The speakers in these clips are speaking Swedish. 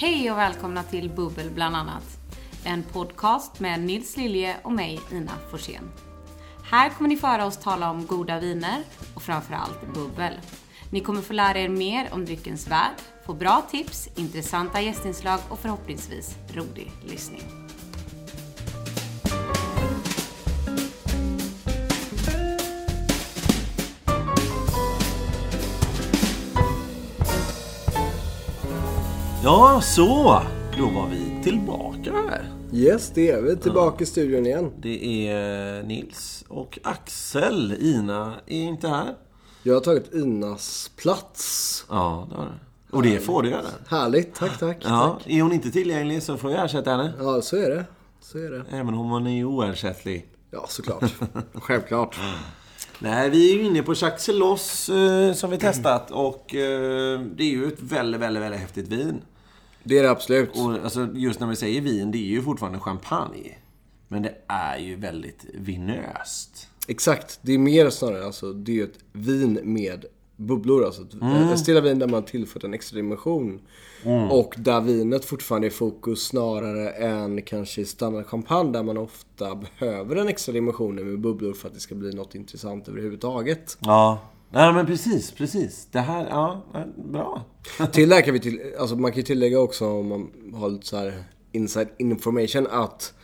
Hej och välkomna till Bubbel bland annat. En podcast med Nils Lilje och mig, Ina Forsén. Här kommer ni föra oss tala om goda viner och framförallt bubbel. Ni kommer få lära er mer om dryckens värld, få bra tips, intressanta gästinslag och förhoppningsvis rolig lyssning. Ja, så. Då var vi tillbaka här. Yes, det är vi. Tillbaka i studion igen. Det är Nils och Axel. Ina är inte här. Jag har tagit Inas plats. Ja, det har du. Och det får du göra. Härligt. Tack, tack. Ja, tack. är hon inte tillgänglig så får jag ersätta henne. Ja, så är det. Så är det. Även om hon är oersättlig. Ja, såklart. Självklart. Nej, vi är ju inne på Jacques Celos eh, som vi testat. Och eh, det är ju ett väldigt, väldigt, väldigt häftigt vin. Det är det absolut. Och alltså, just när vi säger vin, det är ju fortfarande champagne. Men det är ju väldigt vinöst. Exakt. Det är mer snarare alltså, det är ju ett vin med bubblor. Alltså ett stilla vin där man tillfört en extra dimension. Och där vinet fortfarande är fokus snarare än kanske standard champagne där man ofta behöver en extra dimension med bubblor för att det ska bli något intressant överhuvudtaget. Ja. Nej, men precis, precis. Det här, ja, bra. Till det här kan vi till, alltså man kan ju tillägga också om man har lite så här inside information att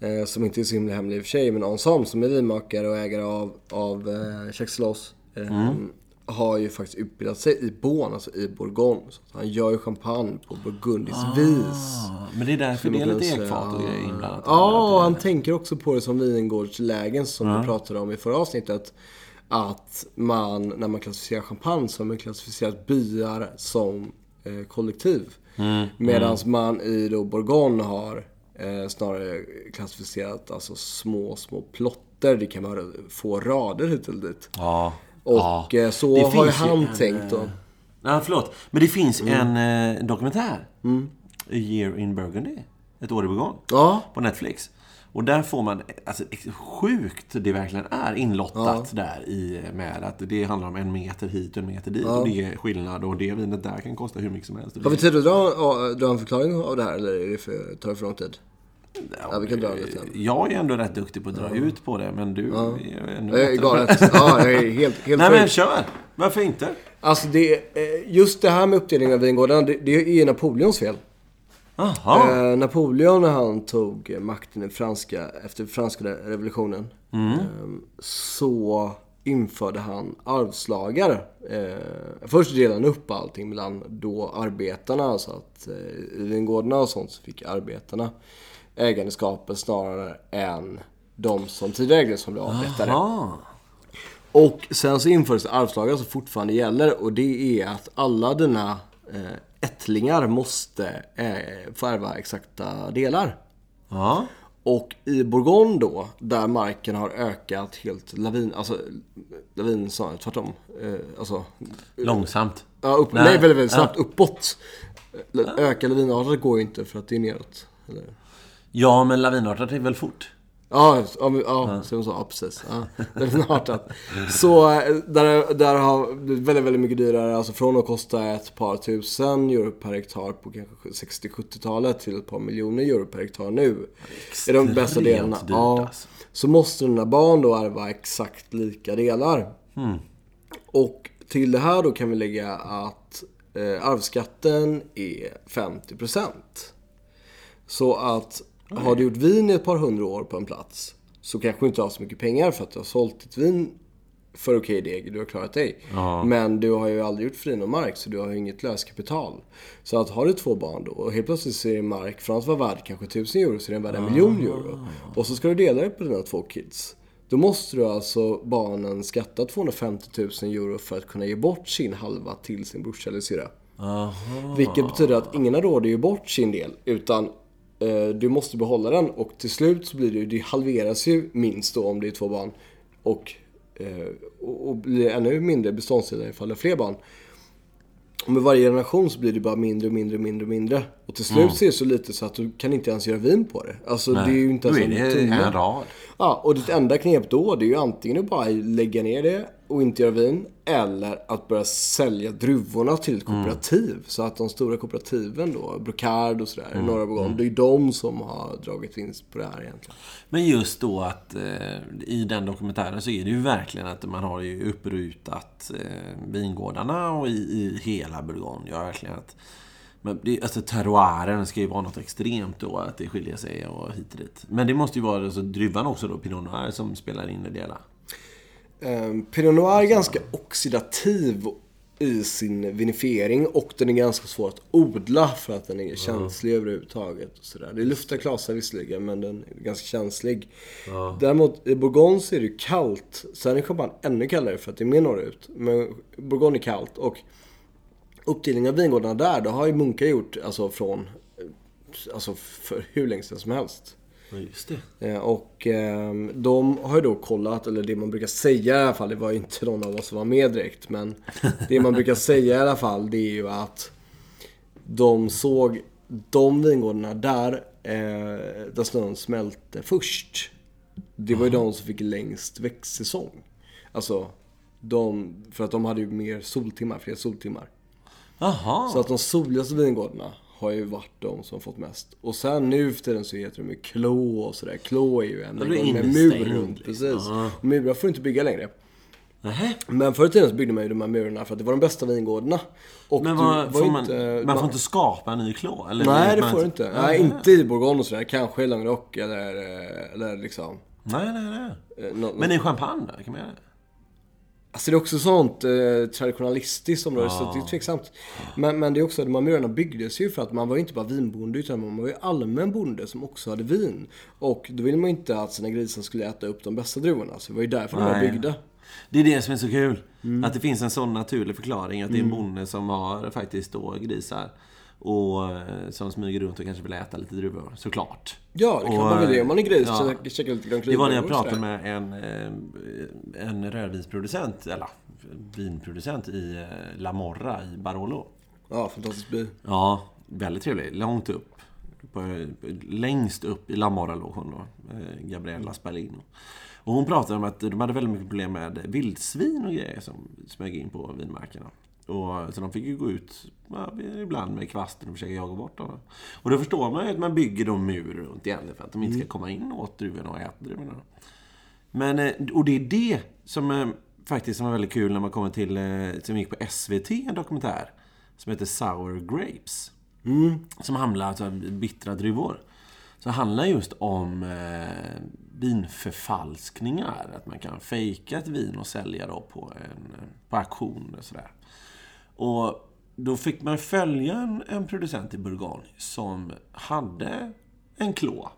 eh, som inte är så himla hemlig i och för sig, men Ensemble som är vinmakare och ägare av, av eh, Celos eh, har ju faktiskt utbildat sig i Beaune, alltså i Bourgogne. Så han gör ju champagne på burgundiskt vis. Ah, men det är därför det är lite ekfat och grejer inblandat. Ja, han tänker också på det som vingårdslägen som vi pratade om i förra avsnittet. Att man, när man klassificerar champagne, så har man klassificerat byar som eh, kollektiv. Mm, Medan man i då Bourgogne har eh, snarare klassificerat alltså små, små plotter. Det kan vara få rader hit eller dit. Ja. Och ja. eh, så Det har ju han en, tänkt då. eh, Nej, förlåt. Men det finns Mm. en eh, dokumentär. A year in Burgundy. Ett år i Bourgogne. Ja, På Netflix. Och där får man, alltså sjukt det verkligen är inlottat där i med att det handlar om en meter hit och en meter dit. Och det är skillnad och det vinet där kan kosta hur mycket som helst. har vi tid att dra, dra en förklaring av det här eller är det för, tar det för lång tid? Ja, vi kan dra det. Jag är ändå rätt duktig på att dra ut på det, men du är ännu Jag är galet. Ja, jag är helt, helt Nej men kör! Varför inte? Alltså det, eh, just det här med uppdelningen av vingårdarna, det, det är Napoleons fel. Jaha. Eh, Napoleon när han tog makten i franska, efter franska revolutionen. Eh, så införde han arvslagar. Eh, först delade han upp allting mellan då arbetarna. Så att eh, vingårdarna och sånt så fick arbetarna ägandeskapet snarare än de som tidigare ägde som blev avrättade. Jaha. Och sen så infördes arvslagar som fortfarande gäller och det är att alla dina eh, ättlingar måste eh, få ärva exakta delar. Ja. Och i Bourgogne då, där marken har ökat helt lavin, alltså lavin snarare tvärtom. Eh, alltså, Långsamt. ja, upp, Nej. nej, väldigt, väldigt snabbt uppåt. Öka lavinartat går ju inte för att det är neråt. Eller? Ja, men lavinartat är väl fort? Ja, ja, ja, som så, ja precis. Ja, lavinartat. Så eh, där, där har blivit väldigt, väldigt mycket dyrare. Alltså från att kosta ett par tusen euro per hektar på kanske 60-70-talet till ett par miljoner euro per hektar nu. är de bästa delarna. dyrt, Ja, alltså. så måste dina barn då ärva exakt lika delar. Hmm. Och till det här då kan vi lägga att eh, arvsskatten är 50%. Så att har du gjort vin i ett par hundra år på en plats så kanske du inte har så mycket pengar för att du har sålt ditt vin för okej deg, du har klarat dig. Men du har ju aldrig gjort fri någon mark så du har ju inget löskapital. Så att har du två barn då och helt plötsligt så är mark från att vara värd kanske 1000 euro så är den värd en miljon euro. Och så ska du dela det på dina två kids. Då måste du alltså barnen skatta 250 000 euro för att kunna ge bort sin halva till sin brorsa eller syrra. Vilket betyder att ingen har råd att ge bort sin del. Utan du måste behålla den. Och till slut så blir det ju, det halveras ju minst då om det är två barn. Och, eh, och, och blir ännu mindre beståndsdelar ifall det är fler barn. Och med varje generation så blir det bara mindre och mindre och mindre och mindre. Och till slut så är det så lite så att du kan inte ens göra vin på det. Alltså det är ju inte ens är det tumme. en rad. Ja, och ditt enda knep då det är ju antingen att bara lägga ner det och inte göra vin. Eller att börja sälja druvorna till ett kooperativ. Så att de stora kooperativen då, Brocard och sådär, i norra Bourgogne. Det är ju de som har dragit vinst på det här egentligen. Men just då att eh, i den dokumentären så är det ju verkligen att man har ju upprutat eh, vingårdarna och i, i hela Bourgogne. Ja, verkligen att men det, alltså terroiren ska ju vara något extremt då, att det skiljer sig och hit och dit. Men det måste ju vara alltså, druvan också då, Pinot Noir, som spelar in i det hela. Um, Pinot Noir är ganska oxidativ i sin vinifiering och den är ganska svår att odla för att den är känslig mm. överhuvudtaget. Och sådär. Det luftiga klasar visserligen men den är ganska känslig. Ja. Däremot i Bourgogne så är det kallt. Sen är champagne ännu kallare för att det är mer norrut. Men Bourgogne är kallt och uppdelningen av vingårdarna där, det har ju munkar gjort alltså från, alltså för hur länge sedan som helst. Ja, just det. Eh, och ehm, de har ju då kollat, eller det man brukar säga i alla fall, det var ju inte någon av oss som var med direkt, men det man brukar säga i alla fall, det är ju att de såg de vingårdarna där, eh, där snön smälte först. Det var ju de som fick längst växtsäsong. Alltså, de, för att de hade ju mer soltimmar, fler soltimmar. Aha. Så att de soligaste vingårdarna har ju varit de som fått mest. Och sen nu för tiden så heter de ju klå och sådär. Klå är ju en gång med mur runt. Precis. Aha. Murar får du inte bygga längre. Nähä. Men förr i tiden så byggde man ju de här murarna för att det var de bästa vingårdarna. Och Men vad, får man, inte, man, får inte skapa en ny klå? Eller nej, det får du inte. Nej, inte i Bourgogne och sådär. Kanske i Languedoc eller, eller liksom... Nej, nej, nej. Nå, Men i champagne då? Kan man göra det? Alltså det är också sånt eh, traditionalistiskt område, ja. så det är tveksamt. Men, men det är också, de här murarna byggdes ju för att man var ju inte bara vinbonde, utan man var ju allmän bonde som också hade vin. Och då ville man ju inte att sina grisar skulle äta upp de bästa druvorna, så det var ju därför Nej. de var byggda. Det är det som är så kul. Mm. Att det finns en sån naturlig förklaring, att det är en mm. bonde som har faktiskt då grisar. Och eh, som smyger runt och kanske vill äta lite druvor, såklart. Ja, det kan och, man väl det. Om man är gris ja, så käkar lite Grand Det var när jag pratade med en, eh, en rödvinsproducent, eller vinproducent i eh, La Morra i Barolo. Ja, fantastisk by. Ja, väldigt trevlig. Långt upp. På, längst upp i La Morra låg hon då, Gabriella Spalino. Och hon pratade om att de hade väldigt mycket problem med vildsvin och grejer som smög in på vinmarkerna. Och, så de fick ju gå ut ja, ibland med kvasten och försöka jaga bort dem. Och då förstår man ju att man bygger de mur runt egentligen för att de inte ska mm. komma in åt druvorna och äta druvorna. Men, eh, och det är det som är, faktiskt som var väldigt kul när man kommer till, eh, som gick på SVT, en dokumentär. Som heter Sour Grapes. Mm. Som handlar alltså om bittra druvor. Så handlar just om eh, vinförfalskningar. Att man kan fejka ett vin och sälja då på, en, på auktion och sådär. Och då fick man följa en, en producent i Bourgogne som hade en klå.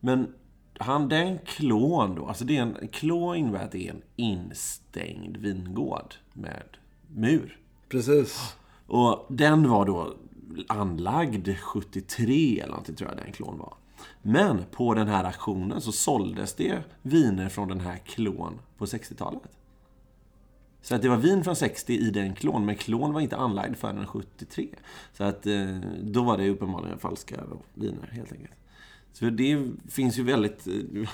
Men han, den klån då, alltså det är en, klå innebär att det är en instängd vingård med mur. Precis. Och den var då anlagd 73 eller någonting tror jag den klån var. Men på den här aktionen så såldes det viner från den här klån på 60-talet. Så att det var vin från 60 i den klon, men klon var inte anlagd förrän 73. Så att eh, då var det uppenbarligen falska viner, helt enkelt. Så det finns ju väldigt eh,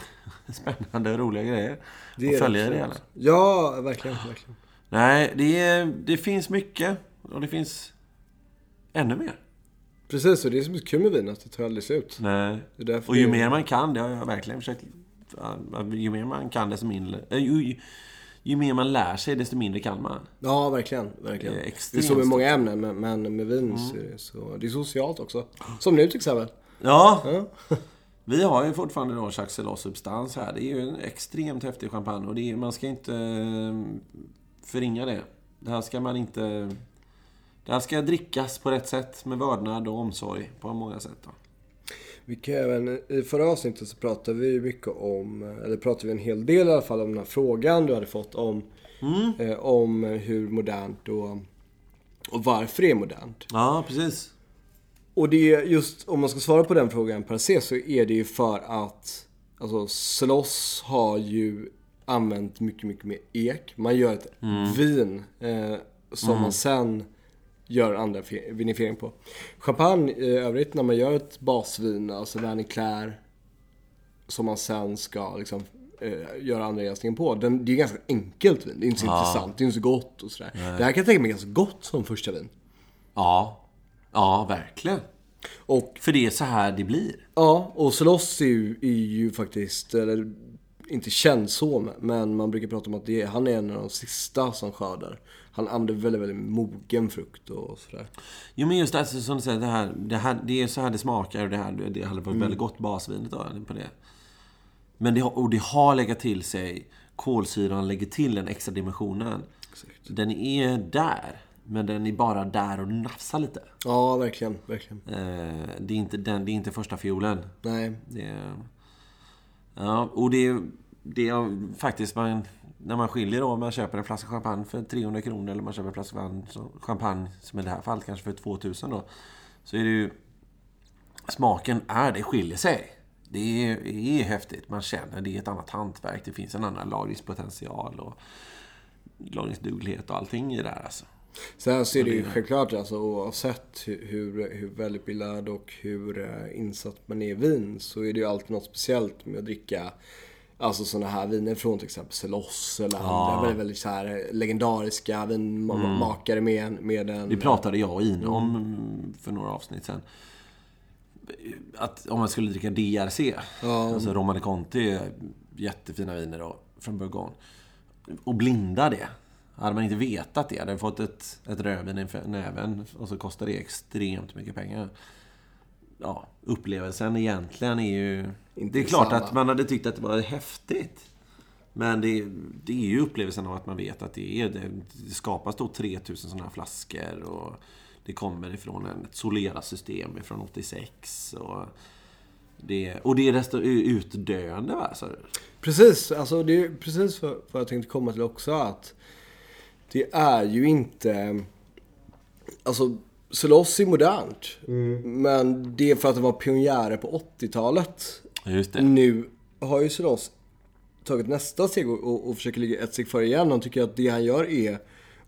spännande och roliga grejer det att följa det hela. Ja, verkligen, verkligen. Nej, det, det finns mycket. Och det finns ännu mer. Precis, och det är som är kul med vin, att det tar aldrig slut. Nej. och ju det... mer man kan, det har jag verkligen försökt... Ju mer man kan, desto mindre... Äh, ju, ju mer man lär sig, desto mindre kan man. Ja, verkligen. verkligen. Det är, det är så med många ämnen, men, men med vin mm. så, så det är socialt också. Som nu till exempel. Ja. ja. Vi har ju fortfarande då Jacques substans här. Det är ju en extremt häftig champagne och det är, man ska inte eh, förringa det. Det här ska man inte... Det här ska drickas på rätt sätt med vördnad och omsorg på många sätt. Då. Vi kan även, I förra avsnittet så pratade vi mycket om, eller pratade vi en hel del i alla fall om den här frågan du hade fått om, mm. eh, om hur modernt och, och varför det är modernt. Ja, precis. Och det är just, om man ska svara på den frågan per se, så är det ju för att Alltså Sloss har ju använt mycket, mycket mer ek. Man gör ett mm. vin eh, som mm. man sen gör andra vinifiering på. Champagne i övrigt, när man gör ett basvin, alltså Verney Clair, som man sen ska liksom eh, göra andra jäsningen på. Den, det är ganska enkelt vin. Det är inte så intressant, det är inte så gott och sådär. Det här kan jag tänka mig ganska gott som första vin. Ja. Ja, verkligen. Och För det är så här det blir. Ja, och Solos är ju, är ju faktiskt, eller inte känd så, men man brukar prata om att det, han är en av de sista som skördar. Han använder väldigt, väldigt mogen frukt och sådär. Jo men just alltså, som du säger, det, här, det, här, det är så här det smakar och det, här, det hade varit väldigt gott basvinet då, på det. Men det, och det har legat till sig, kolsyran lägger till den extra dimensionen. Den är där, men den är bara där och nafsar lite. Ja, verkligen, verkligen. Eh, det, är inte den, det är inte första fiolen. Nej, Det är, ja, och det är, det är faktiskt man, när man skiljer då, om man köper en flaska champagne för 300 kronor eller man köper en flaska champagne, som- i det här fallet kanske för 2000 då. Så är det ju, smaken är, det skiljer sig. Det är, är häftigt. Man känner det är ett annat hantverk. Det finns en annan lagringspotential och lagringsduglighet och allting i det här alltså. Sen så är det ju självklart alltså oavsett hur, hur, hur välutbildad och hur eh, insatt man är i vin så är det ju alltid något speciellt med att dricka Alltså sådana här viner från till exempel Celos eller andra väldigt, väldigt så här legendariska vinmakare med, en- med en... Det pratade jag och Ina om för några avsnitt sen. Att om man skulle dricka DRC, alltså Romane Conti, jättefina viner då, från Bourgogne. Och blinda det. Hade man inte vetat det, hade fått ett, ett rödvin i näven och så kostar det extremt mycket pengar. Ja, upplevelsen egentligen är ju... Inte det är klart samma. att man hade tyckt att det var häftigt. Men det, det är ju upplevelsen av att man vet att det är det. Det skapas då 3000 sådana här flaskor och det kommer ifrån en- ett Solera-system ifrån 86. Och det, och det är desto utdöende va? Så, Precis, alltså det är precis vad jag tänkte komma till också att det är ju inte... Alltså, Celos är modernt. Men det är för att det var pionjärer på 80-talet. just det. Nu har ju Celos tagit nästa steg och, och, och försöker ligga ett steg före igen. Han tycker att det han gör är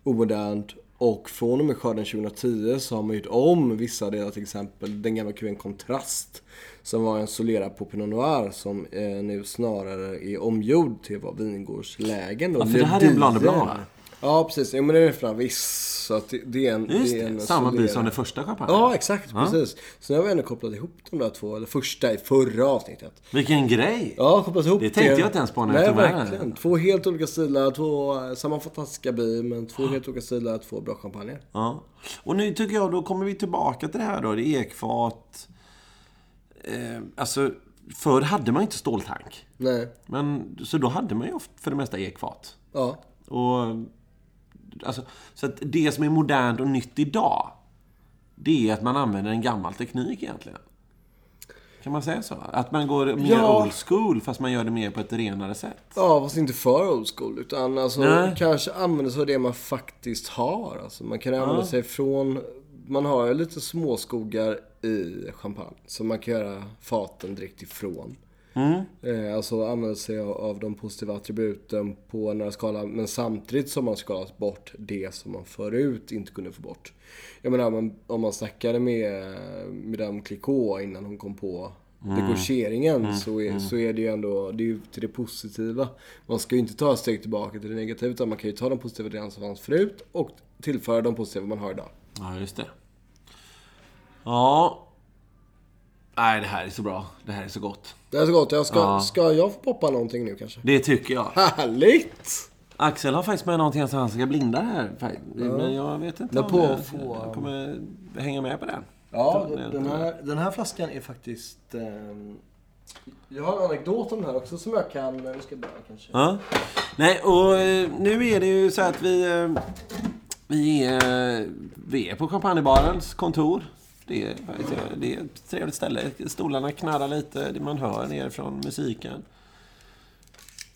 omodernt. Och från och med skörden 2010 så har man gjort om vissa delar, till exempel den gamla kuven Kontrast. Som var en Solera på Pinot Noir som eh, nu snarare är omgjord till vad vingårdslägen. Ja, för det här är en va? Ja, precis. Jo, men det är från Viss. Så att det, det är en... Just det är det, en samma Solera. som den första champagne. Ja, exakt. Precis. Så nu har vi ändå kopplat ihop de där två, eller första i förra avsnittet. Vilken grej! Ja, kopplat ihop Det tänkte jag inte ens på när jag tog med den. Två helt olika stilar, två, samma fantastiska by, men två helt olika stilar, två bra champagner. Ja. Och nu tycker jag, då kommer vi tillbaka till det här då. Det är ekfat. Eh, alltså, förr hade man inte ståltank. Nej. Men, så då hade man ju för det mesta ekfat. Ja. Och, alltså, så att det som är modernt och nytt idag, det är att man använder en gammal teknik egentligen. Kan man säga så? Att man går mer Ja. old school, fast man gör det mer på ett renare sätt. Ja, fast inte för old school. Utan alltså, Nej. kanske använda sig av det man faktiskt har. Alltså, man kan använda sig från... Man har ju lite småskogar i champagne. Så man kan göra faten direkt ifrån. Eh, alltså använda sig av, de positiva attributen på en nära skala. Men samtidigt som man skalat bort det som man förut inte kunde få bort. Jag menar om man, om man snackade med Madame Clicquot innan hon kom på degorgeringen så, är, så är det ju ändå det är ju till det positiva. Man ska ju inte ta ett steg tillbaka till det negativa utan man kan ju ta de positiva delarna som fanns förut och tillföra de positiva man har idag. Ja, just det. Ja. Nej, det här är så bra. Det här är så gott. Det är så gott. Jag ska, Ja. ska jag få poppa någonting nu kanske? Det tycker jag. Härligt! Axel har faktiskt med någonting som han ska blinda här. Men jag vet inte om på- jag, jag kommer hänga med på den. Ja, den, här, den här flaskan är faktiskt... ehm, jag har en anekdot om den här också som jag kan... Nu ska jag börja kanske. Ja. Nej, och eh, nu är det ju så att vi... eh, Vi är, vi är på champagnebarens kontor. Det är, det är ett trevligt ställe. Stolarna knarrar lite. det Man hör nerifrån musiken.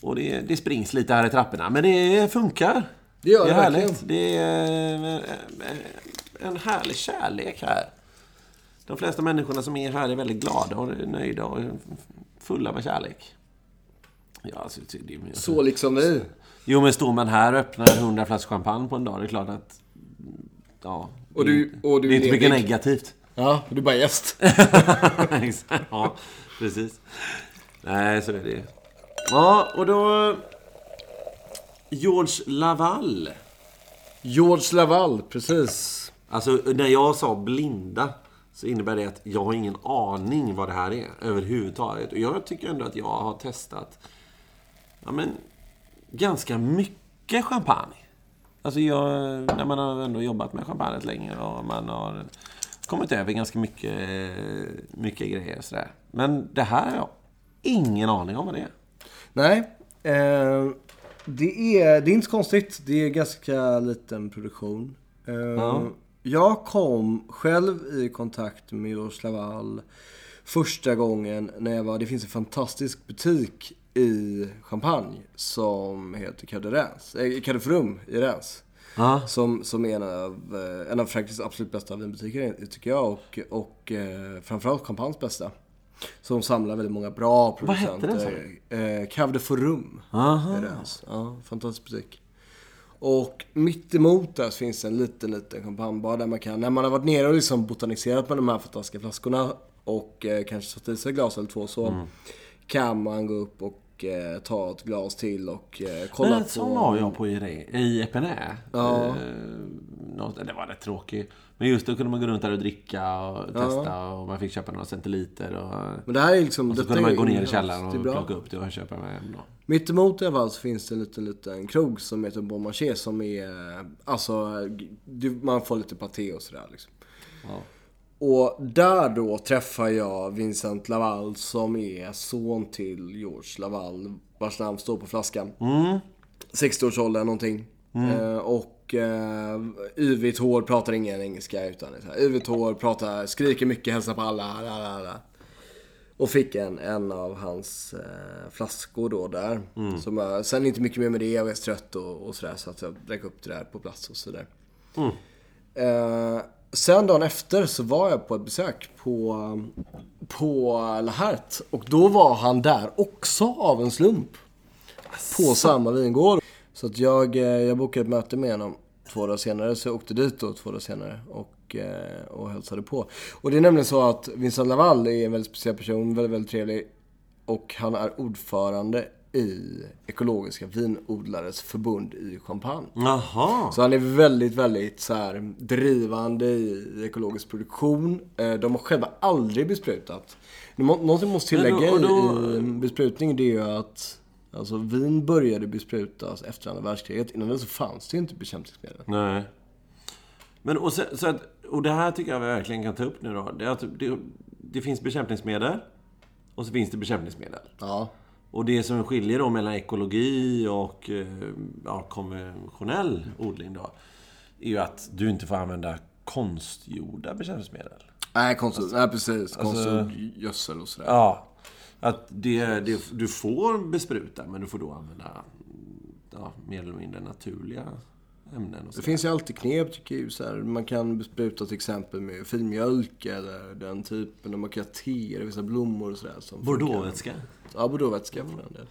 Och det, det springs lite här i trapporna. Men det funkar. Det gör det det är verkligen. härligt. Det är eh, en härlig kärlek här. De flesta människorna som är här är väldigt glada och nöjda och fulla med kärlek. Ja, alltså, det, det, Så liksom vi. Jo, men står man här och öppnar 100 flaskor champagne på en dag, det är klart att... Ja. Och du- och du det är inte mycket negativt. Ja, du är bara gäst. Ja, precis. Nej, så är det. Ja, och då... George Laval. George Laval, precis. Alltså, när jag sa blinda så innebär det att jag har ingen aning vad det här är överhuvudtaget. Och jag tycker ändå att jag har testat ja, men, ganska mycket champagne. Alltså jag, när man har ändå jobbat med champagne länge och man har kommit över ganska mycket, mycket grejer sådär. Men det här har jag ingen aning om vad det är. Nej, eh, det, är, det är inte så konstigt. Det är ganska liten produktion. Eh, Ja. Jag kom själv i kontakt med George Laval första gången när jag var... Det finns en fantastisk butik i Champagne som heter Cœur de Reims. Eh, Cœur de Frum i Reims. Ja. Som, som är en av, eh, en av Frankrikes absolut bästa vinbutiker tycker jag. Och, och eh, framförallt Champagnes bästa. Som samlar väldigt många bra Vad hette producenter. den, Eh, Cave de Forum. Aha. Ja, fantastisk butik. Och mitt emot där så finns en liten, liten champagnebar där man kan, när man har varit nere och liksom botaniserat med de här fantastiska flaskorna och eh, kanske satt i sig ett glas eller två så Mm. kan man gå upp och eh, ta ett glas till och eh, kolla Men på... sån var jag på i, i Epenä. Ja. Eh, något, det var rätt tråkigt. Men just då kunde man gå runt där och dricka och testa och man fick köpa några centiliter. Och, Men det här är liksom... och så kunde man gå ner i källaren och plocka upp det och köpa med hem då. Mitt emot i alla fall så finns det en liten, liten krog som heter Bon Marché som är... Alltså, du, man får lite paté och sådär liksom. Ja. Och där då träffar jag Vincent Laval som är son till George Laval vars namn står på flaskan. Mm. 60-årsåldern någonting. Eh, och eh, yvigt hår, pratar ingen engelska utan det yvigt hår, pratar, skriker mycket, hälsar på alla. La, la, la. Och fick en, en av hans eh, flaskor då där. Som jag, sen inte mycket mer med det, jag var trött och, och sådär så att jag drack upp det där på plats och sådär. Eh, sen dagen efter så var jag på ett besök på, på La Herte. Och då var han där också av en slump. På samma vingård. Så att jag, eh, jag bokade ett möte med honom två dagar senare. Så jag åkte dit då två dagar senare och, eh, och hälsade på. Och det är nämligen så att Vincent Laval är en väldigt speciell person, väldigt, väldigt trevlig. Och han är ordförande i Ekologiska vinodlares förbund i Champagne. Jaha. Så han är väldigt, väldigt så här, drivande i ekologisk produktion. Eh, De har själva aldrig besprutat. Nå- Någonting måste Men tillägga då- och då- i besprutning det är ju att alltså, vin började besprutas efter andra världskriget. Innan det så fanns det ju inte bekämpningsmedel. Nej. Men och, så, så att, och det här tycker jag vi verkligen kan ta upp nu då. Det, att det, det finns bekämpningsmedel. Och så finns det bekämpningsmedel. Ja. Och det som skiljer då mellan ekologi och eh, ja, konventionell odling då. Är ju att du inte får använda konstgjorda bekämpningsmedel. Nej, konstgjord. Nej, precis. Alltså- Konstgjord gödsel och sådär. Ja. Att det, det, du får bespruta, men du får då använda ja, mer eller mindre naturliga ämnen. Det finns ju alltid knep tycker jag. Så här, man kan bespruta till exempel med filmjölk eller den typen. Och man kan te vissa blommor och sådär. Bordeauxvätska. Ja, bordeauxvätska för den del.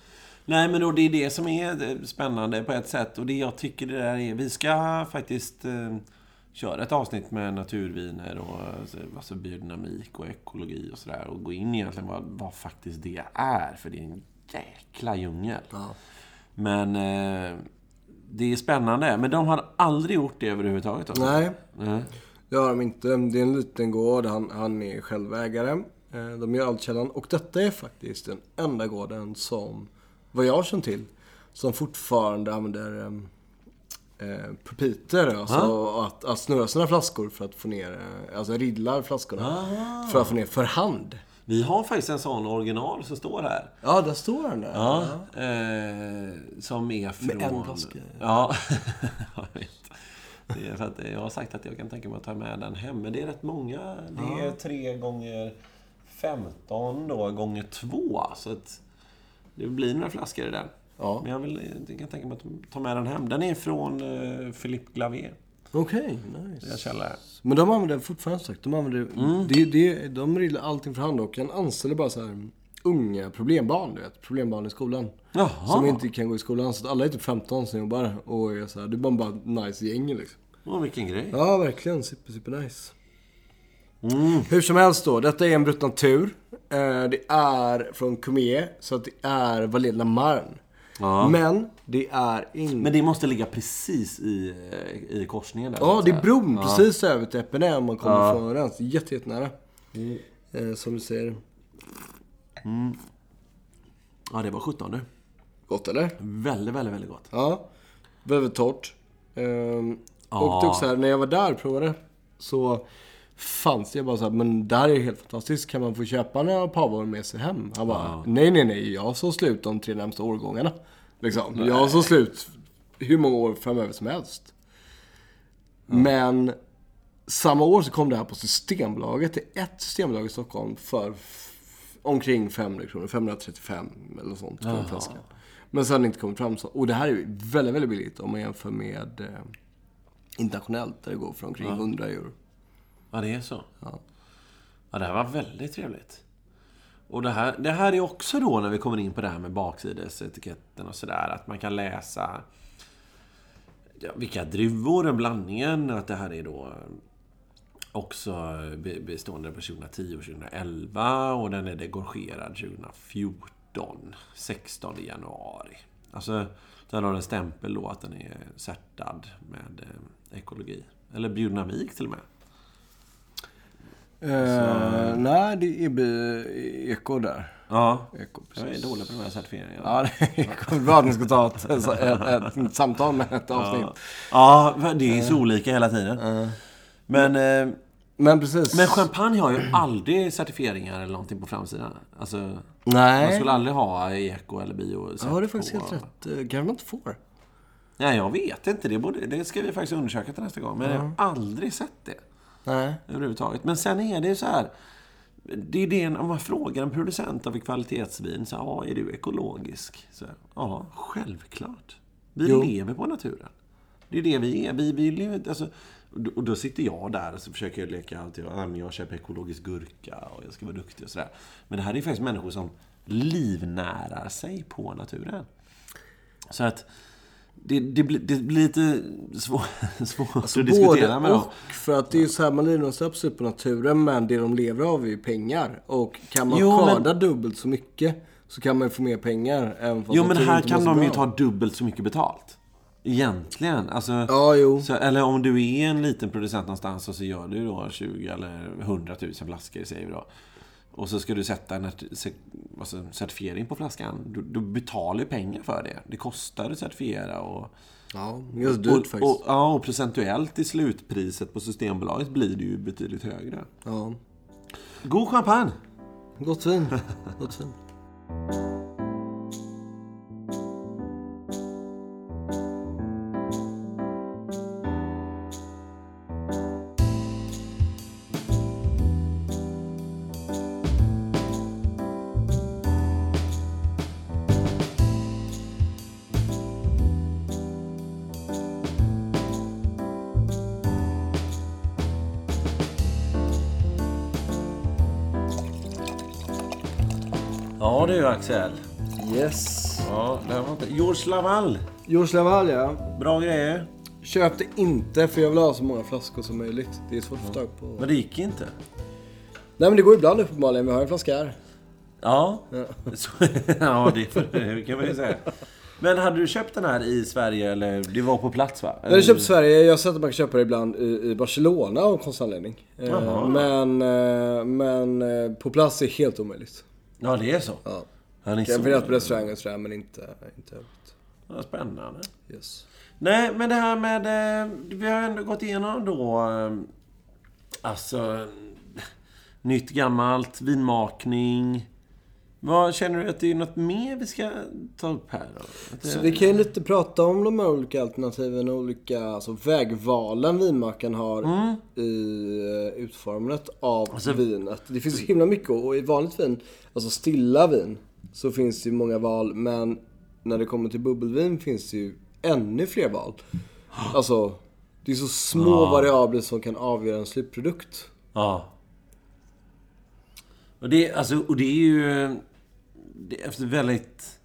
Nej, men då det är det som är eh, spännande på ett sätt. Och det jag tycker det där är... Vi ska faktiskt eh, köra ett avsnitt med naturviner och alltså, alltså biodynamik och ekologi och sådär. Och gå in egentligen vad, vad faktiskt det är. För det är en jäkla djungel. Ja. Men eh, det är spännande. Men de har aldrig gjort det överhuvudtaget? Alltså. Nej, Nej. det har de inte. Det är en liten gård. Han, han är självägare. Eh, De gör altkällan. Och detta är faktiskt den enda gården som, vad jag känner till, som fortfarande använder eh, eh, pupiter. Alltså att, att snurra sina flaskor för att få ner, eh, alltså ridlar flaskorna. För att få ner för hand. Vi har faktiskt en sån original som står här. Ja, där står den där. Ja. Eh, som är från... en flaska. Ja, jag vet. Det är för att jag har sagt att jag kan tänka mig att ta med den hem. Men det är rätt många. Det är tre gånger 15 då, gånger två. Så att det blir några flaskor i den. Ja. Men jag, vill, jag kan tänka mig att ta med den hem. Den är från eh, Philippe Glavé. Okej, nice. Jag källare. Men de använder fortfarande sagt, de använder, Mm. det, det, de ridlar allting för hand och en anställer bara så här unga problembarn, du vet. Problembarn i skolan. Jaha. Som inte kan gå i skolan. Så alla är typ 15 som jobbar och är så här, det är bara bara nice gäng liksom. Åh, vilken grej. Ja, verkligen. Super, super nice. Hur som helst då, detta är en Brut Natur. Eh, Det är från Cumier, så att det är Marne. Ja. Men det är inte... Men det måste ligga precis i, eh, i korsningen där. Ja, det är bron precis över till Epinay om man kommer Ja. från. Jätte, jättenära. Eh, som du ser. Ja, det var 17 nu. Gott eller? Väldigt, väldigt, väldigt gott. Ja. Väldigt torrt. Ehm, Ja. Och också här, när jag var där och provade så fanns det bara så här, men det här är helt fantastiskt. Kan man få köpa några pavor med sig hem? Han bara, Ja. nej, nej, nej. Jag såg slut de tre närmsta årgångarna. Liksom. Jag såg slut hur många år framöver som helst. Men samma år så kom det här på Systembolaget. Det är ett Systembolag i Stockholm för omkring 500 kronor. 535 eller något sånt för en flaska. Men sen har det inte kommit fram så. Och det här är ju väldigt, väldigt billigt om man jämför med eh, internationellt där det går för omkring 100 euro. Ja, det är så. Ja. Ja, det här var väldigt trevligt. Och det här, det här är också då när vi kommer in på det här med baksidesetiketten och sådär. Att man kan läsa ja, vilka druvor, blandningen. Att det här är då också bestående på 2010 och 2011. Och den är degorgerad 2014. 16 januari. Alltså, den har en stämpel då att den är certad med eh, ekologi. Eller biodynamik till och med. Eh, nej, det är bi- eko där. Ja. Eko, Jag är dålig på de här certifieringarna. Ja, det är. Bra att ni ska ta ett, ett, ett samtal med ett avsnitt. Ja, för det är så olika hela tiden. Men, eh, Men precis. men champagne har ju aldrig certifieringar eller någonting på framsidan. Alltså, man Nej. skulle aldrig ha eko eller bio. Ja, det är faktiskt helt rätt. Kanske man inte får. Nej, jag vet inte. Det, borde, det ska vi faktiskt undersöka till nästa gång. Men jag har aldrig sett det Nej. överhuvudtaget. Men sen är det så här. Det är det, om man frågar en producent av ett kvalitetsvin, så ja, är du ekologisk? Så, ja, självklart. Vi Jo. lever på naturen. Det är det vi är. Vi, vi lever, alltså, och då- sitter jag där och så försöker jag leka alltid. Jag köper ekologisk gurka och jag ska vara duktig och sådär. Men det här är faktiskt människor som livnärar sig på naturen. Så att det, det, blir, det blir lite svår, svårt att diskutera med dem. och. För att det är ju så här, man livnär sig absolut på naturen, men det de lever av är ju pengar. Och kan man Jo, men- skörda dubbelt så mycket så kan man ju få mer pengar. Även fast Jo, men här kan de ju bra. ta dubbelt så mycket betalt. Egentligen. Alltså, Ja, jo. så, eller om du är en liten producent någonstans och så gör du då 20 eller 100 000 flaskor, säger vi då. Och så ska du sätta en alltså, certifiering på flaskan. Du, du betalar ju pengar för det. Det kostar att certifiera och... Ja, just dyrt och, faktiskt. och, ja, och procentuellt i slutpriset på Systembolaget blir det ju betydligt högre. Ja. God champagne! Gott vin. Gott vin. Du Axel. Yes. Ja, det här var inte... George Laval. George Laval, ja. Bra grejer. Köp det inte, för jag vill ha så många flaskor som möjligt. Det är svårt att få tag på. Men det gick inte. Nej, men det går ibland uppenbarligen. Vi har en flaska här. Ja, Så, ja det, kan man ju säga. Men hade du köpt den här i Sverige eller? Det var på plats va? Jag har köpt i Sverige. Jag har sett att man kan köpa det ibland i, i Barcelona av konstanledning. Eh, Jaha. Men, eh, men eh, på plats är helt omöjligt. Ja, det är så. Ja. Han är har varit på restauranger och sådär, men inte, inte övrigt. Ja, spännande. Yes. Nej, men det här med... eh, Vi har ändå gått igenom då... eh, Alltså... Nytt, gammalt, vinmakning. Vad Känner du att det är något mer vi ska ta upp här då? Så vi kan ju lite prata om de här olika alternativen och olika alltså, vägvalen vinmakaren har i eh, utformandet av vinet. Det finns så himla mycket och i vanligt vin, alltså stilla vin, så finns det ju många val. Men när det kommer till bubbelvin finns det ju ännu fler val. Alltså, det är så små variabler som kan avgöra en slutprodukt. Ja. Och det, alltså, och det är ju... Det är väldigt...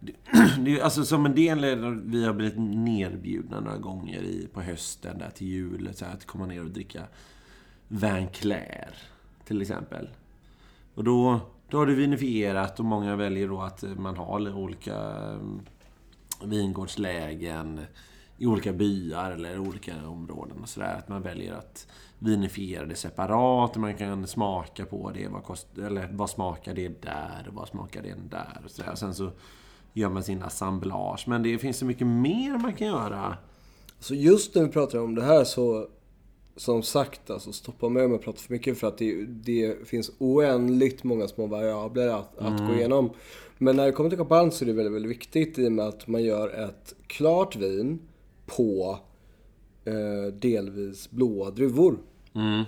Det, det är alltså som en del vi har blivit nerbjudna några gånger i, på hösten där till jul. Så här, att komma ner och dricka Van Clair, till exempel. Och då, då har du vinifierat och många väljer då att man har olika mm, vingårdslägen i olika byar eller olika områden och sådär. Att man väljer att vinifiera det separat. Man kan smaka på det. Vad, kost, eller, vad smakar det där? Och vad smakar det där? Och sådär. Sen så gör man sin assemblage. Men det finns så mycket mer man kan göra. Så just när vi pratar om det här så som sagt, alltså stoppa mig om jag pratar för mycket för att det, det finns oändligt många små variabler att, mm. att gå mm. igenom. Men när det kommer till champagne så är det väldigt, väldigt viktigt i och med att man gör ett klart vin på eh, delvis blåa druvor. Mm.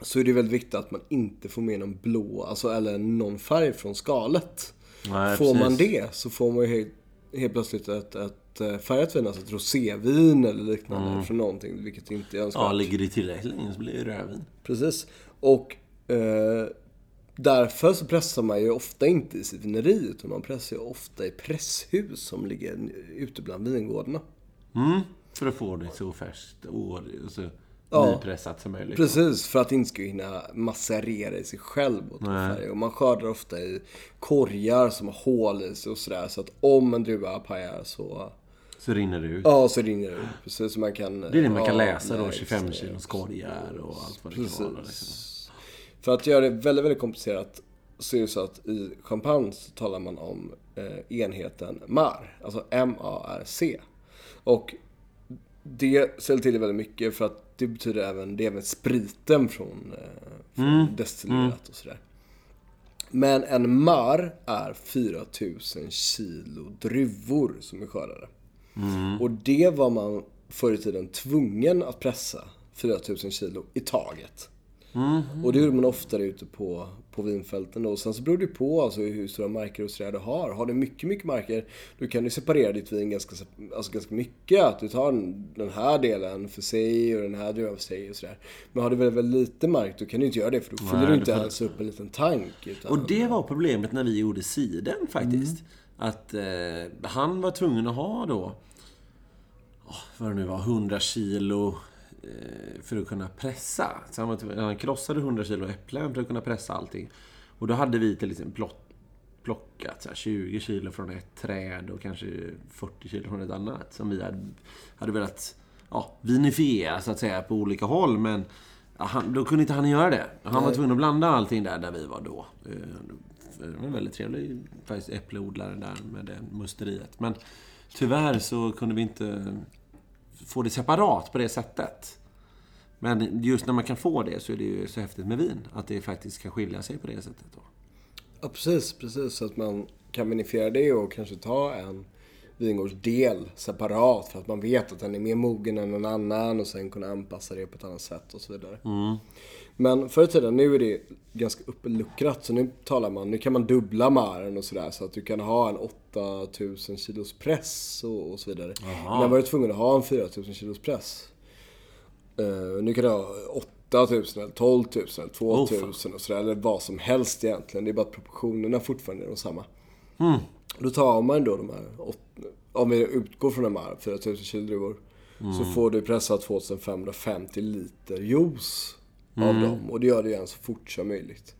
Så är det väldigt viktigt att man inte får med någon blå, alltså, eller någon färg från skalet. Nej, får precis. man det så får man ju helt, helt plötsligt ett, ett färgat vin, alltså ett rosévin eller liknande mm. från någonting, vilket inte är önskvärt. Ja, ligger det tillräckligt länge så blir det rödvin. Precis. Och eh, därför så pressar man ju ofta inte i sitt vineri, utan man pressar ju ofta i presshus som ligger ute bland vingårdarna. Mm. För att få det så färskt och så ja, nypressat som möjligt. Precis, för att det inte ska hinna macerera i sig själv. Och, och man skördar ofta i korgar som har hål i sig och sådär. Så att om en druva pajar så... Så rinner det ut? Ja, så rinner det ut. Precis, man kan... Det är det man kan ja, läsa då, 25 kilos korgar och allt vad det precis. kan vara. Liksom. För att göra det väldigt, väldigt komplicerat så är det så att i champagne så talar man om eh, enheten MAR. Alltså M-A-R-C. Och det ställer till det väldigt mycket för att det betyder även, det är även spriten från, eh, från mm. destillerat mm. och sådär. Men en mar är 4000 kilo druvor som är skördade. Mm. Och det var man förr i tiden tvungen att pressa 4000 kilo i taget. Mm. Och det gjorde man oftare ute på, på vinfälten då. Sen så beror det på alltså, hur stora marker och sådär du har. Har du mycket, mycket marker, då kan du separera ditt vin ganska, alltså ganska mycket. Att du tar den här delen för sig och den här druvan för sig och sådär. Men har du väldigt, väldigt lite mark, då kan du inte göra det för då fyller du inte ens upp en liten tank. Utan... Och det var problemet när vi gjorde siden faktiskt. Mm. Att eh, han var tvungen att ha då, oh, vad det nu var, 100 kilo Eh, för att kunna pressa. Så han, han krossade 100 kilo äpplen för att kunna pressa allting. Och då hade vi till exempel plockat så här, 20 kilo från ett träd och kanske 40 kilo från ett annat. Som vi hade, hade velat ja, vinifiera så att säga på olika håll. Men han, då kunde inte han göra det. Han Nej. var tvungen att blanda allting där, där vi var då. Det var en väldigt trevlig faktiskt, äppleodlare där med det musteriet. Men tyvärr så kunde vi inte få det separat på det sättet. Men just när man kan få det så är det ju så häftigt med vin. Att det faktiskt kan skilja sig på det sättet. Då. Ja, precis. Precis. Så att man kan vinifiera det och kanske ta en vingårdsdel separat för att man vet att den är mer mogen än någon annan och sen kunna anpassa det på ett annat sätt och så vidare. Mm. Men förr i tiden, nu är det ganska uppluckrat så nu talar man, nu kan man dubbla maren och sådär så att du kan ha en 8000 kilos press och, och så vidare. Men var du tvungen att ha en 4000 kilos press. Uh, nu kan du ha 8000 eller 12 000 eller 2000 oh, och sådär. Eller vad som helst egentligen. Det är bara att proportionerna fortfarande är de samma. Mm. Då tar man då de här, om vi utgår från de här 4000 kilo druvor. Mm. Så får du pressa 2550 liter juice mm. av dem. Och det gör du igen så fort som möjligt.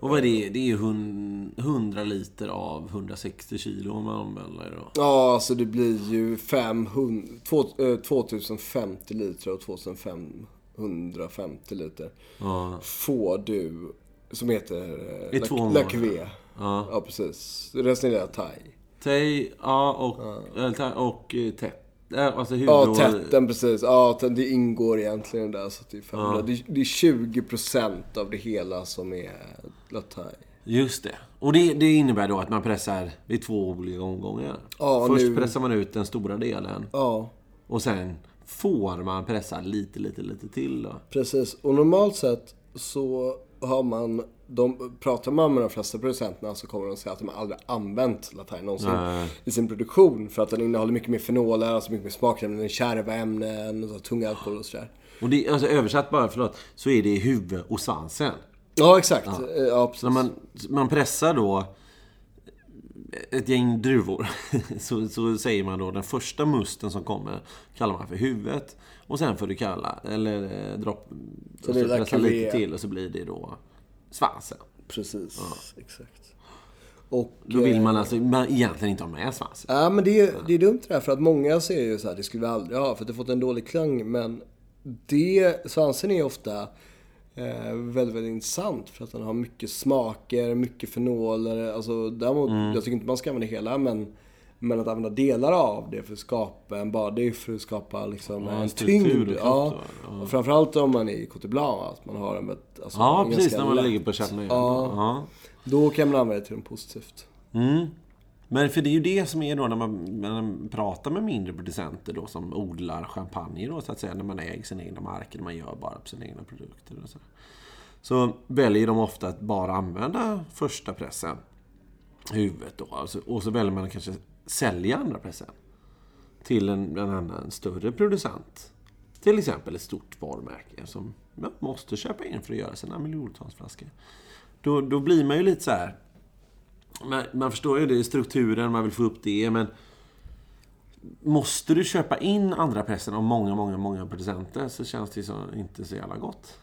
Och vad är det? Det är 100 liter av 160 kilo om man använder det då? Ja, alltså det blir ju 500, 2050 liter och 2550 liter. Ja. Får du, som heter eh, La Cuvée. Ja. ja, precis. Resten är thai. Thai, ja, och, ja. och eh, tätt. Alltså ja, tätten precis. Ja, det ingår egentligen där. Så det, är 500. Ja. Det, det är 20% av det hela som är lataj. Just det. Och det, det, innebär då att man pressar i två olika omgångar. Ja, Först nu... pressar man ut den stora delen. Ja. Och sen får man pressa lite, lite, lite till då. Precis. Och normalt sett så har man de, pratar man med de flesta producenterna så kommer de säga att de aldrig använt Latai någonsin Nej. i sin produktion. För att den innehåller mycket mer fenoler, alltså mycket mer smakämnen, kärva ämnen, och tunga alkohol och sådär. Och det, alltså översatt bara, förlåt, så är det huvud och svansen. Ja, exakt. Ja. Ja, så man, man pressar då ett gäng druvor. Så, så säger man då den första musten som kommer kallar man för huvudet. Och sen får du kalla, eller eh, dropp, Så och så pressa lite till och så blir det då svansen. Precis, exakt. Och, Då vill eh, man alltså man egentligen inte ha med svansen. Ja, men det är, det är dumt det där för att många säger ju så här, det skulle vi aldrig ha för att det fått en dålig klang. Men det, svansen är ofta eh, väldigt, väldigt intressant för att den har mycket smaker, mycket fenoler. Alltså, däremot, Mm. jag tycker inte man ska använda hela men, men att använda delar av det för att skapa en bar, det är för att skapa liksom Ja, en tyngd. och Ja. då, ja. Och framförallt om man är i Cote Blanc, att man har en, alltså, Ja, en precis. När man lätt- ligger på Chardonnay. Ja. Ja. Då kan man använda det till något positivt. Mm. Men för det är ju det som är då när man, när man pratar med mindre producenter då som odlar champagne då så att säga. När man äger sina egna marker, när man gör bara på sina egna produkter. Och så. så väljer de ofta att bara använda första pressen, huvudet då. Alltså, och så väljer man att kanske sälja andra pressen till en, en annan större producent. Till exempel ett stort varumärke som man måste köpa in för att göra sina miljontals flaskor. Då, då blir man ju lite så här man, man förstår ju det strukturen, man vill få upp det, men Måste du köpa in andra pressen av många, många, många producenter så känns det så, inte så jävla gott.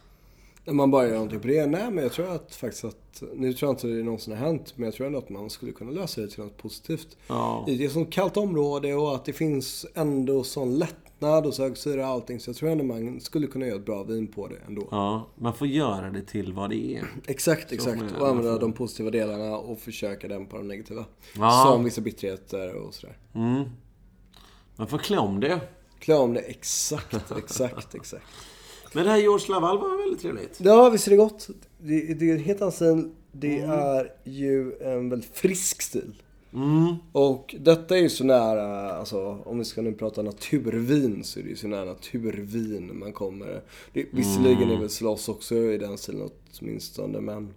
När man bara gör någonting på det. Nej, men jag tror att faktiskt att... Nu tror jag inte det någonsin har hänt, men jag tror ändå att man skulle kunna lösa det till något positivt. Ja. Det är ett sånt kallt område och att det finns ändå sån lättnad och sögsyra och allting. Så jag tror ändå man skulle kunna göra ett bra vin på det ändå. Ja, man får göra det till vad det är. Exakt, exakt. man Och använda får- de positiva delarna och försöka dämpa de negativa. Ja. Som vissa bitterheter och sådär. Mm. Man får klä om det. Klä om det exakt, exakt, exakt. Men det här George Laval var väldigt trevligt. Ja, visst är det gott. Det, det är en helt annan stil. Det är ju en väldigt frisk stil. Mm. Och detta är ju så nära, alltså om vi ska nu prata naturvin så är det ju så nära naturvin man kommer. Det, visserligen är väl Sloss också i den stilen åtminstone men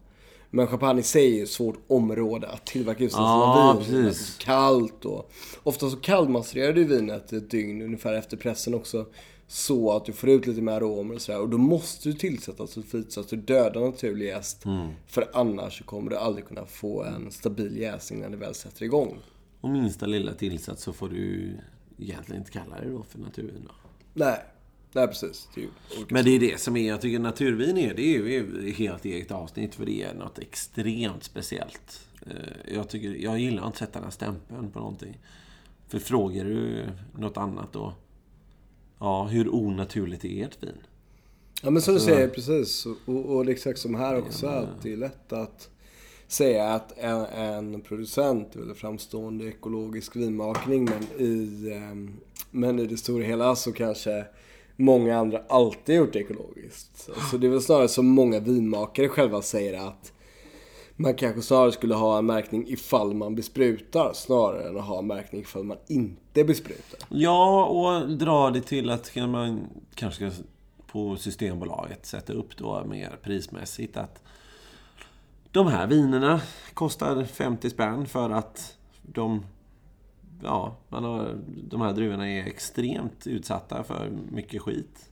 men champagne i sig är ett svårt område att tillverka just en här vin. precis. Kallt och ofta så kallmasserar du vinet ett dygn ungefär efter pressen också. Så att du får ut lite mer aromer och sådär. Och då måste du tillsätta sulfit så att du dödar naturlig jäst. För annars kommer du aldrig kunna få en stabil jäsning när det väl sätter igång. Och minsta lilla tillsats så får du egentligen inte kalla det då för naturvin då. Nej, nej precis. Det Men det är det som är, jag tycker naturvin är, det är ju helt eget avsnitt för det är något extremt speciellt. Eh, Jag, tycker, jag gillar att sätta den här stämpeln på någonting. För frågar du något annat då, ja, hur onaturligt är ert vin? Ja men som Alltså- du säger, precis. Och, och exakt som här också. Att det är lätt att säga att en, en producent eller framstående ekologisk vinmakning men i, ehm, men i det stora hela så kanske många andra alltid gjort det ekologiskt. Alltså det är väl snarare som många vinmakare själva säger att man kanske snarare skulle ha en märkning ifall man besprutar snarare än att ha en märkning ifall man inte besprutar. Ja, och dra det till att kan man kanske ska på Systembolaget sätta upp då mer prismässigt att de här vinerna kostar 50 spänn för att de ja, man har, de här druvorna är extremt utsatta för mycket skit.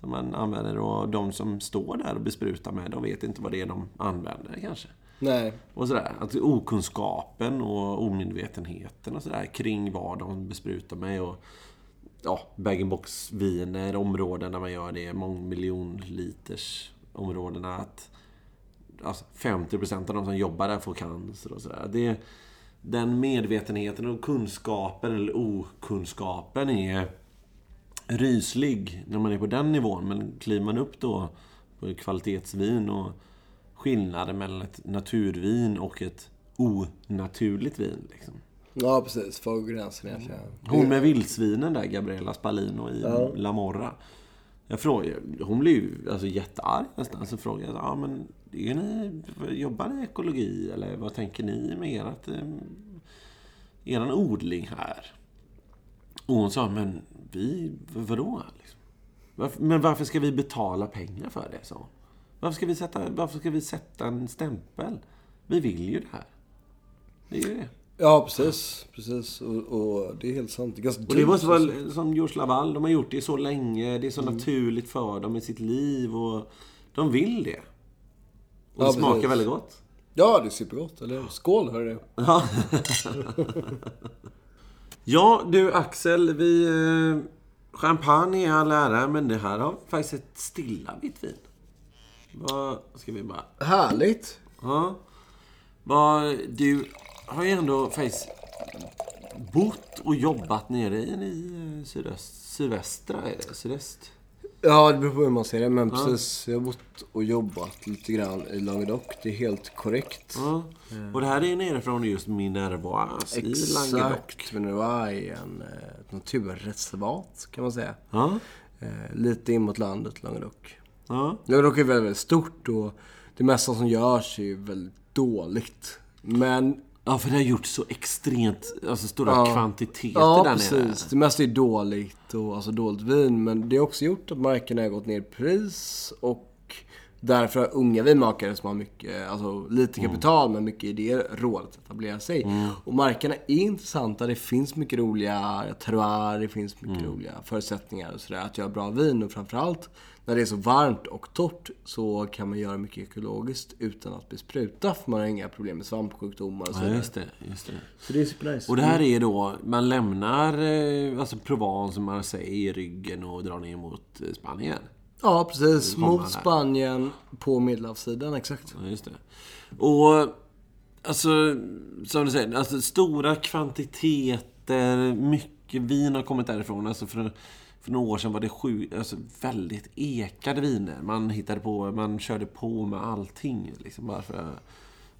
Som man använder och de som står där och besprutar med, de vet inte vad det är de använder kanske. Nej, Och sådär. Att okunskapen och omedvetenheten och sådär kring vad de besprutar med. Och ja, bag-in-box-viner, områden där man gör det, mångmiljonliters områdena. Att alltså, 50% av de som jobbar där får cancer och sådär. Det, den medvetenheten och kunskapen, eller okunskapen, är ryslig när man är på den nivån. Men kliver man upp då på kvalitetsvin och skillnaden mellan ett naturvin och ett onaturligt vin. Liksom. ja precis. Var går gränsen egentligen? Hon med vildsvinen där, Gabriella Spalino i Ja. La Morra. Jag frågade, hon blev ju alltså, jättearg nästan. Så frågade jag, ja men är ni, jobbar ni ekologi eller vad tänker ni med ert, eh, eran odling här? Och hon sa, men vi, vadå? Liksom? Men varför ska vi betala pengar för det? Så? Varför, ska vi sätta, varför ska vi sätta en stämpel? Vi vill ju det här. Det är ju det. Ja, precis. Precis. Och, och det är helt sant. Det är ganska Och det måste vara som George Laval. De har gjort det så länge. Det är så naturligt för dem i sitt liv. Och de vill det. Och Ja, det smakar precis. väldigt gott. Ja, det är supergott. Eller? Skål, hörru. Ja. ja, du Axel, vi... eh, Champagne i all ära, men det här har faktiskt ett stilla vitt vin. Vad ska vi bara... Härligt. Ja. Vad, du har ju ändå faktiskt bott och jobbat nere i, i sydöst, sydvästra, är det? Sydöst? Ja, det beror på hur man ser det. Men precis, jag har bott och jobbat lite grann i Languedoc. Det är helt korrekt. Ja. Och det här är nerifrån just Minervois i Languedoc. Exakt. Var i en, eh, ett naturreservat, kan man säga. Ja. Eh, lite in mot landet, Languedoc. Ja. Languedoc är väldigt, väldigt stort och det mesta som görs är ju väldigt dåligt. Men ja, för det har gjort så extremt alltså, stora Ja. kvantiteter Ja, där precis. nere. Det mesta är dåligt och alltså dåligt vin. Men det har också gjort att markerna har gått ner i pris. Och därför har unga vinmakare som har mycket, alltså lite Mm. kapital men mycket idéer råd att etablera sig. Och markerna är intressanta. Det finns mycket roliga terroir, det finns mycket Mm. roliga förutsättningar och sådär att göra bra vin. Och framförallt när det är så varmt och torrt så kan man göra mycket ekologiskt utan att bespruta. För man har inga problem med svampsjukdomar och så Ja, just det. Just det. Så det är supernice. Och det här är då, man lämnar eh, alltså Provence och Marseille i ryggen och drar ner mot eh, Spanien. Ja, precis. Mot. Spanien på Medelhavssidan, exakt. Ja, just det. Och alltså, som du säger, alltså stora kvantiteter, mycket vin har kommit därifrån. Alltså för, för några år sedan var det sju, alltså väldigt ekade viner. Man hittade på, man körde på med allting. Liksom bara för,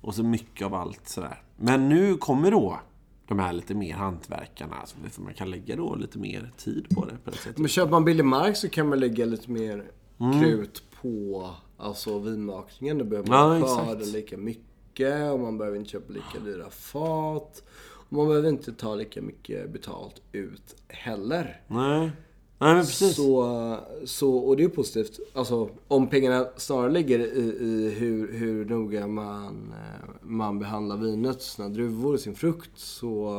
och så mycket av allt sådär. Men nu kommer då de här lite mer hantverkarna. Alltså, för man kan lägga då lite mer tid på det på det sättet. Men köper man billig mark så kan man lägga lite mer Mm. krut på alltså, vinmakningen. Då behöver Ja, man exakt. skörda lika mycket och man behöver inte köpa lika dyra fat. Och man behöver inte ta lika mycket betalt ut heller. Nej. Precis. Så, så, och det är positivt. Alltså, om pengarna snarare ligger i, i hur, hur noga man, eh, man behandlar vinet, sina druvor och sin frukt, så,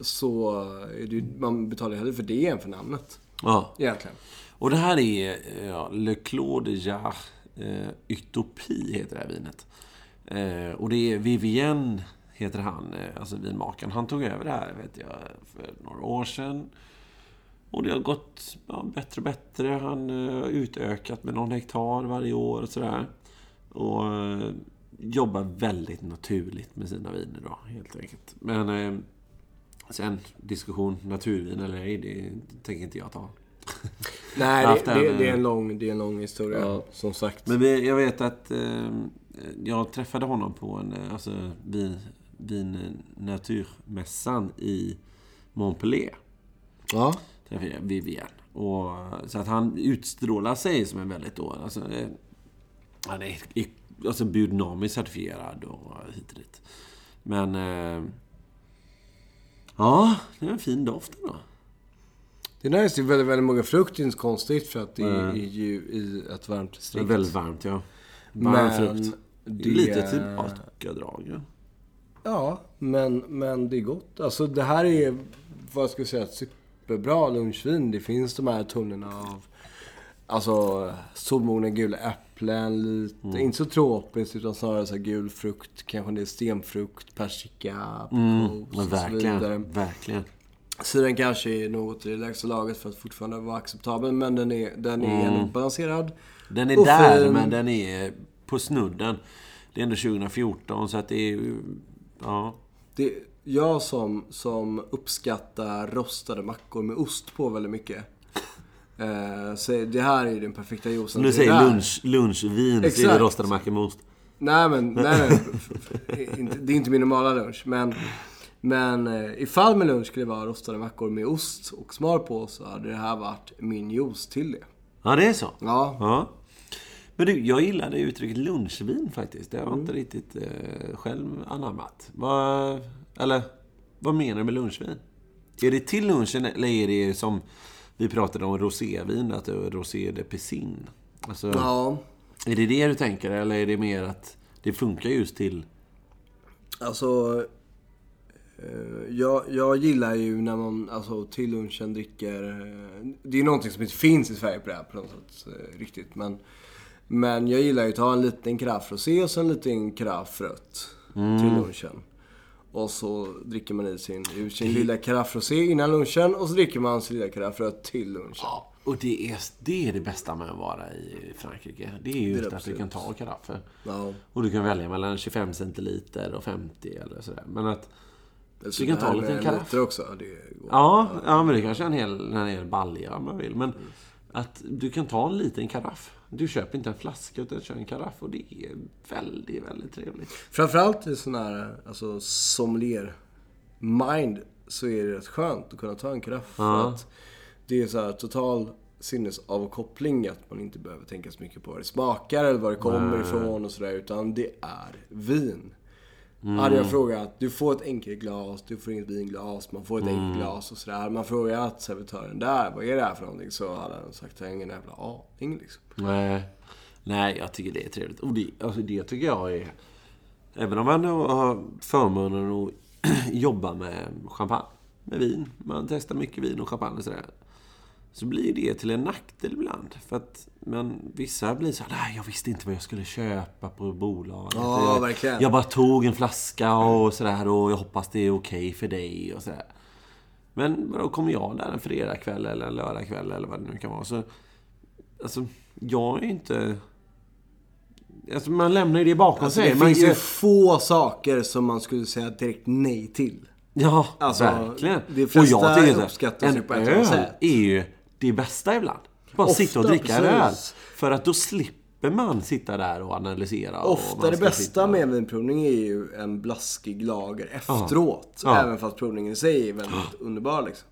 så är det, ju- man betalar hellre för det än för namnet. Ja. Egentligen. Och det här är ja, Le Clos de Jar eh, Utopie heter det här vinet. Eh, och det är Vivien, heter han, eh, alltså vinmakaren. Han tog över det här, vet jag, för några år sedan. Och det har gått ja, bättre och bättre. Han eh, har utökat med någon hektar varje år och sådär. Och eh, jobbar väldigt naturligt med sina viner då, helt enkelt. Men eh, sen, diskussion naturvin eller ej, det tänker inte jag ta. Nej, det, det, det, är eh, en lång, det är en lång historia, Ja. som sagt. Men vi, jag vet att eh, jag träffade honom på en eh, alltså, vin, vinnaturmässan i Montpellier. ja. Jag Vivian. Och, så att han utstrålar sig som en väldigt då, alltså, eh, han är alltså biodynamiskt certifierad och hit och dit. Men eh, ja, det är en fin doft ändå. Det är nice. Det är väldigt, väldigt många frukt. Det konstigt för att det är, är ju i ett varmt distrikt. väldigt varmt, ja. Varm Men frukt. det- Lite tillbakadrag, ja. Ja, men, men det är gott. Alltså det här är, vad jag skulle säga, superbra lunchvin. Det finns de här tunnorna av Alltså solmogna gula äpplen, lite, Mm. inte så tropiskt utan snarare så gul frukt, kanske det är stenfrukt, persika, Mm, och så vidare. verkligen. Syran kanske är något i det lägsta laget för att fortfarande vara acceptabel, men den är, den är Mm. balanserad. Den är där, fin. men den är på snudden. Det är ändå 2014, så att det är. Ja. Det, jag som, som uppskattar rostade mackor med ost på väldigt mycket. Eh, så det här är den perfekta juicen. Till säger lunch, lunchvin, så är det Exakt. rostade mackor med ost. Nej men, nej, nej. Det är inte min normala lunch. Men, men eh, ifall min lunch skulle vara rostade mackor med ost och smör på så hade det här varit min juice till det. Ja, det är så? Ja, Ja. Men du, jag gillade uttrycket lunchvin faktiskt. Det har jag Mm. inte riktigt eh, själv anammat. Vad, eller, vad menar du med lunchvin? Är det till lunchen eller är det som vi pratade om rosévin, att det är rosé de piscine? Alltså, ja. Är det det du tänker eller är det mer att det funkar just till... Alltså, eh, jag, jag gillar ju när man alltså, till lunchen dricker... eh, Det är någonting som inte finns i Sverige på det här på något sätt, eh, riktigt. Men Men jag gillar ju att ta en liten rosé och så en liten karaff rött Mm. till lunchen. Och så dricker man i sin, ur sin lilla karaff rosé innan lunchen och så dricker man sin lilla karaff rött till lunchen. Ja, och det är, det är det bästa med att vara i Frankrike. Det är ju Det är att du kan ta karaffer. Ja. Och du kan välja mellan 25 centiliter och 50 eller sådär. Men att... Så Du kan det ta en liten karaff. också. Det går. Ja, ja men det kanske är en hel, en hel balja om man vill. Men att du kan ta en liten karaff. Du köper inte en flaska utan kör en karaff. Och det är väldigt, väldigt trevligt. Framförallt i sån här alltså, sommelier-mind så är det rätt skönt att kunna ta en karaff. För att det är så här total sinnesavkoppling att man inte behöver tänka så mycket på vad det smakar eller var det kommer ifrån och sådär. Utan det är vin. Hade jag frågat, du får ett enkelt glas, du får inget vinglas, man får ett enkelt glas och sådär. Hade man frågat servitören där, vad är det här för någonting? Så hade han sagt, jag har ingen jävla aning liksom. Nej, nej jag tycker det är trevligt. Och det, alltså det tycker jag är... Även om man har förmånen att jobba med champagne, med vin. Man testar mycket vin och champagne och sådär. Så blir det till en nackdel ibland. För att men vissa blir så nej jag visste inte vad jag skulle köpa på bolaget. Ja, jag, verkligen. Jag bara tog en flaska och sådär och jag hoppas det är okej för dig och sådär. Men då kommer jag där en fredagkväll eller en lördagkväll eller vad det nu kan vara. Så, alltså, jag är inte... Alltså, man lämnar ju det bakom Alltså, sig. det man, finns ju få saker som man skulle säga direkt nej till. Ja, Alltså, verkligen. de flesta och jag tycker uppskattar sig på ett öl sätt. är ju det bästa ibland. Bara Ofta, sitta och dricka en öl. För att då slipper man sitta där och analysera. och Ofta man det bästa sitta- med vinprovning är ju en blaskig lager efteråt. Ja. Även fast provningen i sig är väldigt underbar liksom.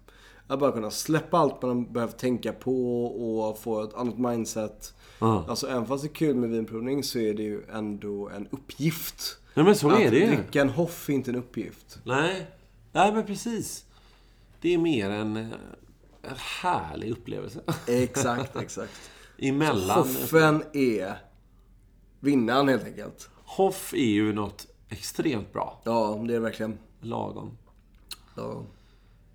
Att bara kunna släppa allt man behövt tänka på och få ett annat mindset. Ja. Alltså även fast det är kul med vinprovning så är det ju ändå en uppgift. Ja, men så att är det ju. dricka en hoff är inte en uppgift. Nej. Nej, men precis. Det är mer en, en härlig upplevelse. Exakt, exakt. Emellan. Hoffen är vinnaren helt enkelt. Hoff är ju något extremt bra. Ja, det är det verkligen. Lagom. Ja.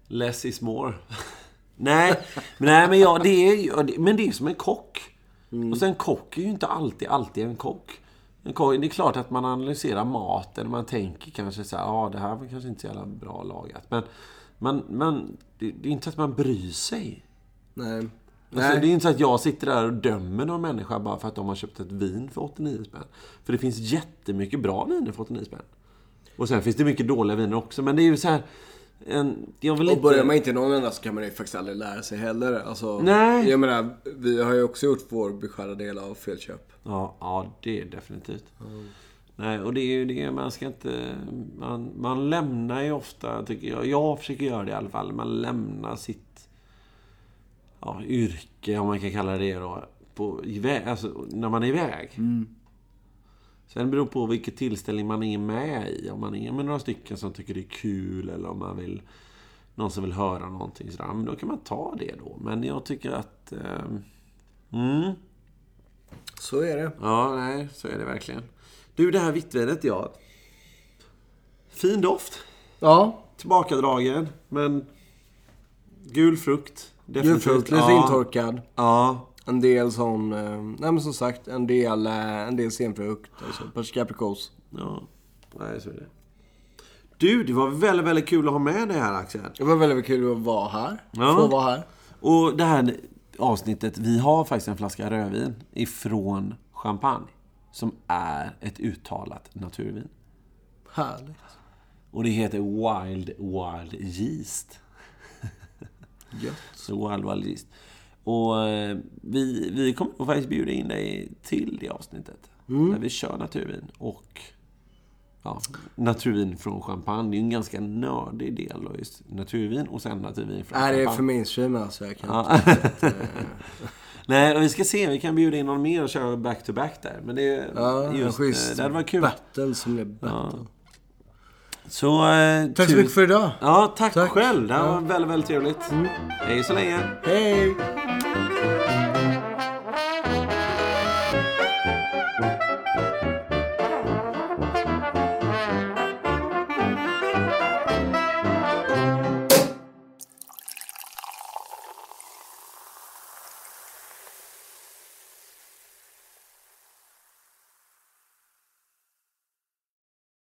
Less is more. nej, men, nej, men, ja, det är, men det är som en kock. Och sen kock är ju inte alltid, alltid en kock. En kock. Det är klart att man analyserar maten. Man tänker kanske så här, ja det här var kanske inte så jävla bra lagat. Men, men, men det, det är inte så att man bryr sig. Nej. Alltså, det är inte så att jag sitter där och dömer någon människa bara för att de har köpt ett vin för 89 spänn. För det finns jättemycket bra viner för 89 spänn. Och sen finns det mycket dåliga viner också. Men det är ju så här... En, jag vill Och inte... börjar man inte någon ända så kan man ju faktiskt aldrig lära sig heller. Alltså, Nej. Jag menar, vi har ju också gjort vår beskärda del av felköp. Ja, ja, det är definitivt. Nej, och det är ju det, man ska inte... Man, man lämnar ju ofta, tycker jag. Jag försöker göra det i alla fall. Man lämnar sitt ja, yrke, om man kan kalla det då, på, iväg, alltså, när man är iväg. Sen beror det på vilket tillställning man är med i. Om man är med några stycken som tycker det är kul eller om man vill... Någon som vill höra någonting sådär. Men då kan man ta det då. Men jag tycker att... ehm, mm, Så är det. Ja, nej, så är det verkligen. Du, det här vittvinet, ja. Fin doft. Ja, Tillbakadragen, men gul frukt. Definitivt. julfrukt, lite ja. intorkad. Ja. En del sån, eh, nej men som sagt, en del, eh, en del senfrukt. Alltså persiska aprikos. Ja, nej, så är det. Du, det var väldigt, väldigt kul att ha med dig här, Axel. Det var väldigt kul att vara här. Ja. Få vara här. Och det här avsnittet, vi har faktiskt en flaska rödvin ifrån Champagne. Som är ett uttalat naturvin. Härligt. Och det heter Wild Wild Yeast. Gött. Så Wild Wild Yeast. Och eh, vi, vi kommer nog faktiskt bjuda in dig till det avsnittet. Där vi kör naturvin. Och ja, naturvin från champagne. Det är ju en ganska nördig del då, just naturvin och sen naturvin från Nej, det är champagne. för mainstream alltså. Jag kan Ja. inte. Nej, vi ska se. Vi kan bjuda in någon mer och köra back-to-back där. Men det är Ja, just, schysst eh, det hade varit kul. battle som blev battle. Så, eh, Tack så mycket för idag. Ja, tack, Tack. själv. Det här Ja. var väldigt, väldigt trevligt. Hej så länge. Hej!